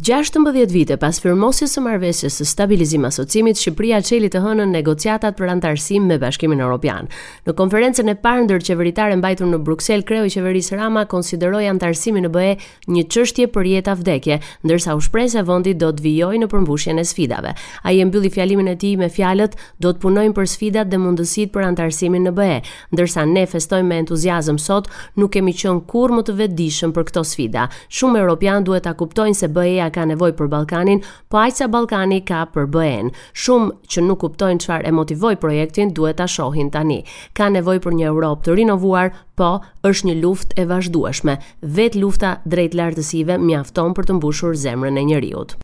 Gjashtëmbëdhjetë vite pas firmosjes së marrëveshjes së stabilizim asociimit, Shqipëria çeli të hënën negociatat për anëtarësim me Bashkimin Evropian. Në konferencën e parë ndërqeveritare mbajtur në Bruksel, kreu i qeverisë Rama konsideroi anëtarësimin në BE Një çështje për jetë a vdekje, ndërsa u shpreh se vendi do të vijojë në përmbushjen e sfidave. Ai e mbylli fjalimin e tij me fjalët, Do të punojmë për sfidat dhe mundësitë për anëtarësimin në BE, ndërsa ne festojmë me entuziazëm sot, nuk kemi qenë kurrë më të vetëdijshëm për këto sfida. Shumë europianë duhet ta kuptojnë se BE-ja ka nevojë për Ballkanin, po aq sa Ballkani ka për BE-në. Shumë që nuk kuptojnë çfarë e motivoi projektin duhet ta shohin tani. Ka nevojë për një Europë të rinovuar, Po, është një luftë e vazhdueshme, vetë lufta drejt lartësive mjafton për të mbushur zemrën e njeriut.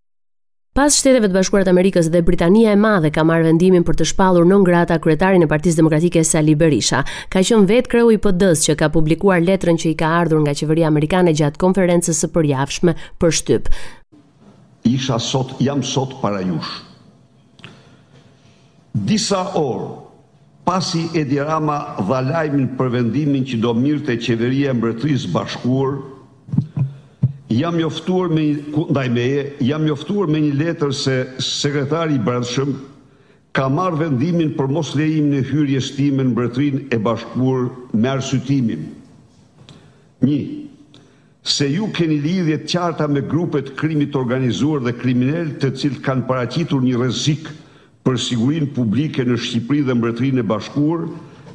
Pas Shteteve të Bashkuara të Amerikës dhe Britania e Madhe ka marrë vendimin për të shpallur non grata kryetarin e Partisë Demokratike Sali Berisha. Ka qenë vetë kreu i PD-së që ka publikuar letrën që i ka ardhur nga qeveria amerikane gjatë konferencës së përjavshme për shtyp. Isha sot, jam sot para jush. Disa orë pasi Edi Rama dha lajmin për vendimin që do mirte Qeveria e Mbretërisë së Bashkuar, jam njoftuar ndaj meje, jam njoftuar me një letër se Sekretari i Brendshëm ka marrë vendimin për mos lejimin e hyrjes time në Mbretërinë e Bashkuar me arsyetimin, një. se ju keni lidhje të qarta me grupe të krimit të organizuar dhe kriminelë të cilët kanë paraqitur një rrezik për sigurinë publike në Shqipëri dhe Mbretërinë e Bashkuar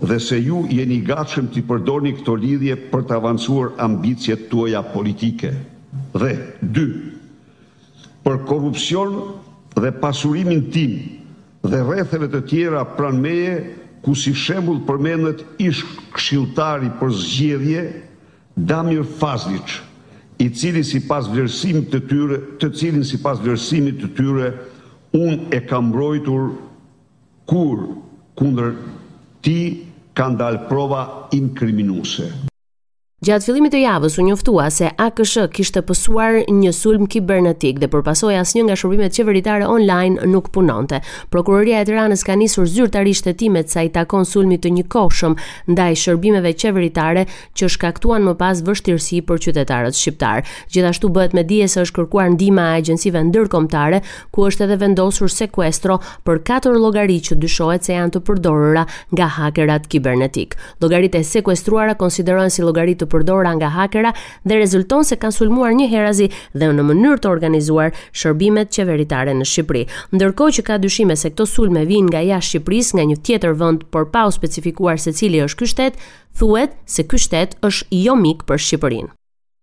dhe se ju jeni i gatshëm t'i përdorni këto lidhje për të avancuar ambiciet tuaja politike dhe dy për korrupsion dhe pasurimin tim dhe rretheve të tjera pranë meje ku si shembull përmendet ish-këshilltari për zgjedhje Damir Fazliç, i cili sipas vlerësimit të tyre, të cilin sipas vlerësimit të tyre unë e kam mbrojtur kur kundër tij kanë dalë prova inkriminuese. Gjatë fillimit të javës u njoftua se AKSHI kishte pësuar një sulm kibernetik dhe për pasojë asnjë nga shërbimet qeveritare online nuk punonte. Prokuroria e Tiranës ka nisur zyrtarisht hetimet sa i takon sulmit të njëkohshëm ndaj shërbimeve qeveritare që shkaktuan më pas vështirësi për qytetarët shqiptarë. Gjithashtu bëhet me dije se është kërkuar ndihma e agjencive ndërkombëtare, ku është edhe vendosur sekuestro për katër llogari që dyshohet se janë të përdorura nga hakerat kibernetikë. Llogaritë e sekuestruara konsiderohen si llogari të përdorura nga hakera dhe rezulton se kanë sulmuar njëherazi dhe në mënyrë të organizuar shërbimet qeveritare në Shqipëri. Ndërkohë që ka dyshime se këto sulme vijnë nga jashtë Shqipërisë, nga një tjetër vend, por pa u specifikuar se cili është ky shtet, Thuhet se ky shtet është jo mik për Shqipërinë.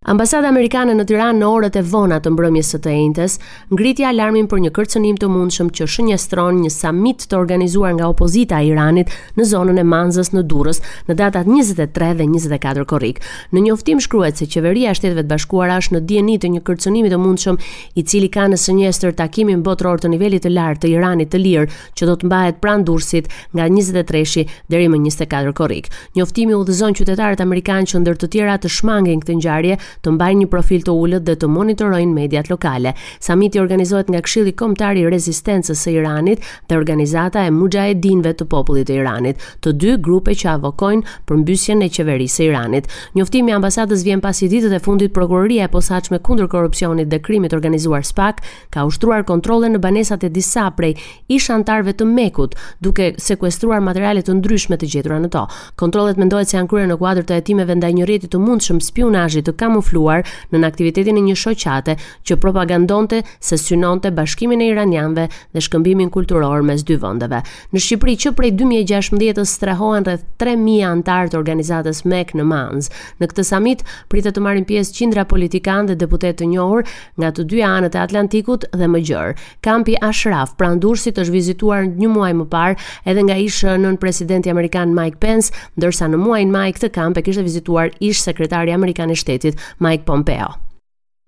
Ambasada amerikane në Tiranë në orët e vona të mbrëmjes së të enjtes ngriti alarmin për një kërcënim të mundshëm që shënjestron një samit të organizuar nga opozita e Iranit në zonën e Manzës në Durrës në datat 23 dhe 24 korrik. Në njoftim shkruhet se qeveria e Shteteve të Bashkuara është në dijeni të një kërcënimi të mundshëm i cili ka në shënjestër takimin botëror të nivelit të lartë të Iranit të lirë që do të mbahet pranë Durrësit nga 23-shi deri më 24 korrik. Njoftimi udhëzon qytetarët amerikanë që ndër të tjera të shmangin këtë ngjarje, të mbajnë një profil të ulët dhe të monitorojnë mediat lokale. Samiti organizohet nga Këshilli Kombëtar i Rezistencës së Iranit dhe organizata e Muxhahedinëve të Popullit të Iranit, të dy grupe që avokojnë përmbysjen e qeverisë së Iranit. Njoftimi i ambasadës vjen pasi ditët e fundit prokuroria e posaçme kundër korrupsionit dhe krimit të organizuar SPAK ka ushtruar kontrolle në banesat e disa prej ish-anëtarëve të MEK-ut, duke sekuestruar materiale të ndryshme të gjetura në to. Kontrollet mendohet se janë kryer në kuadër të hetimeve ndaj një rrjeti të mundshëm spiunazhi të kamufluar nën aktivitetin e një shoqate që propagandonte se synonte bashkimin e iranianëve dhe shkëmbimin kulturor mes dy vendeve. Në Shqipëri që prej 2016-s strehohen rreth 3000 anëtarë të organizatës MEK në Manzë. Në këtë samit pritet të marrin pjesë qindra politikanë dhe deputetë të njohur, nga të dyja anët e Atlantikut dhe më gjerë. Kampi Ashraf, pranë Durrësit, është vizituar një muaj më parë edhe nga ish-nënpresidenti amerikan Mike Pence, ndërsa në muajin maj këtë kamp e kishte vizituar ish-sekretari amerikan i shtetit Mike Pompeo.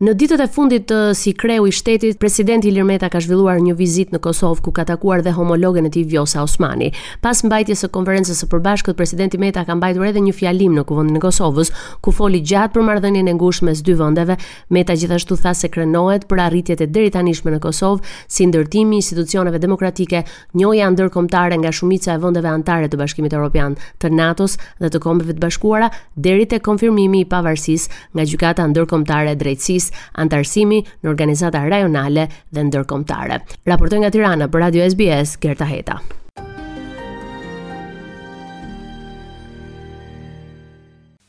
Në ditët e fundit si kreu i shtetit, presidenti Ilir Meta ka zhvilluar një vizitë në Kosovë ku ka takuar dhe homologen e tij Vjosa Osmani. Pas mbajtjes së konferencës së përbashkët, presidenti Meta ka mbajtur edhe një fjalim në Kuvendin e Kosovës, ku foli gjatë për marrëdhënien e ngushtë mes dy vendeve Meta gjithashtu tha se krenohet për arritjet e deritanishme në Kosovë, si ndërtimi i institucioneve demokratike, njohja ndërkombëtare nga shumica e vendeve anëtare të Bashkimit Evropian, të NATO-s dhe të Kombeve të Bashkuara, deri te konfirmimi i pavarësisë nga Gjykata Ndërkombëtare e Drejtësisë, anëtarësimi në organizata rajonale dhe ndërkombëtare. Raportoi nga Tirana për Radio SBS Gerta Heta.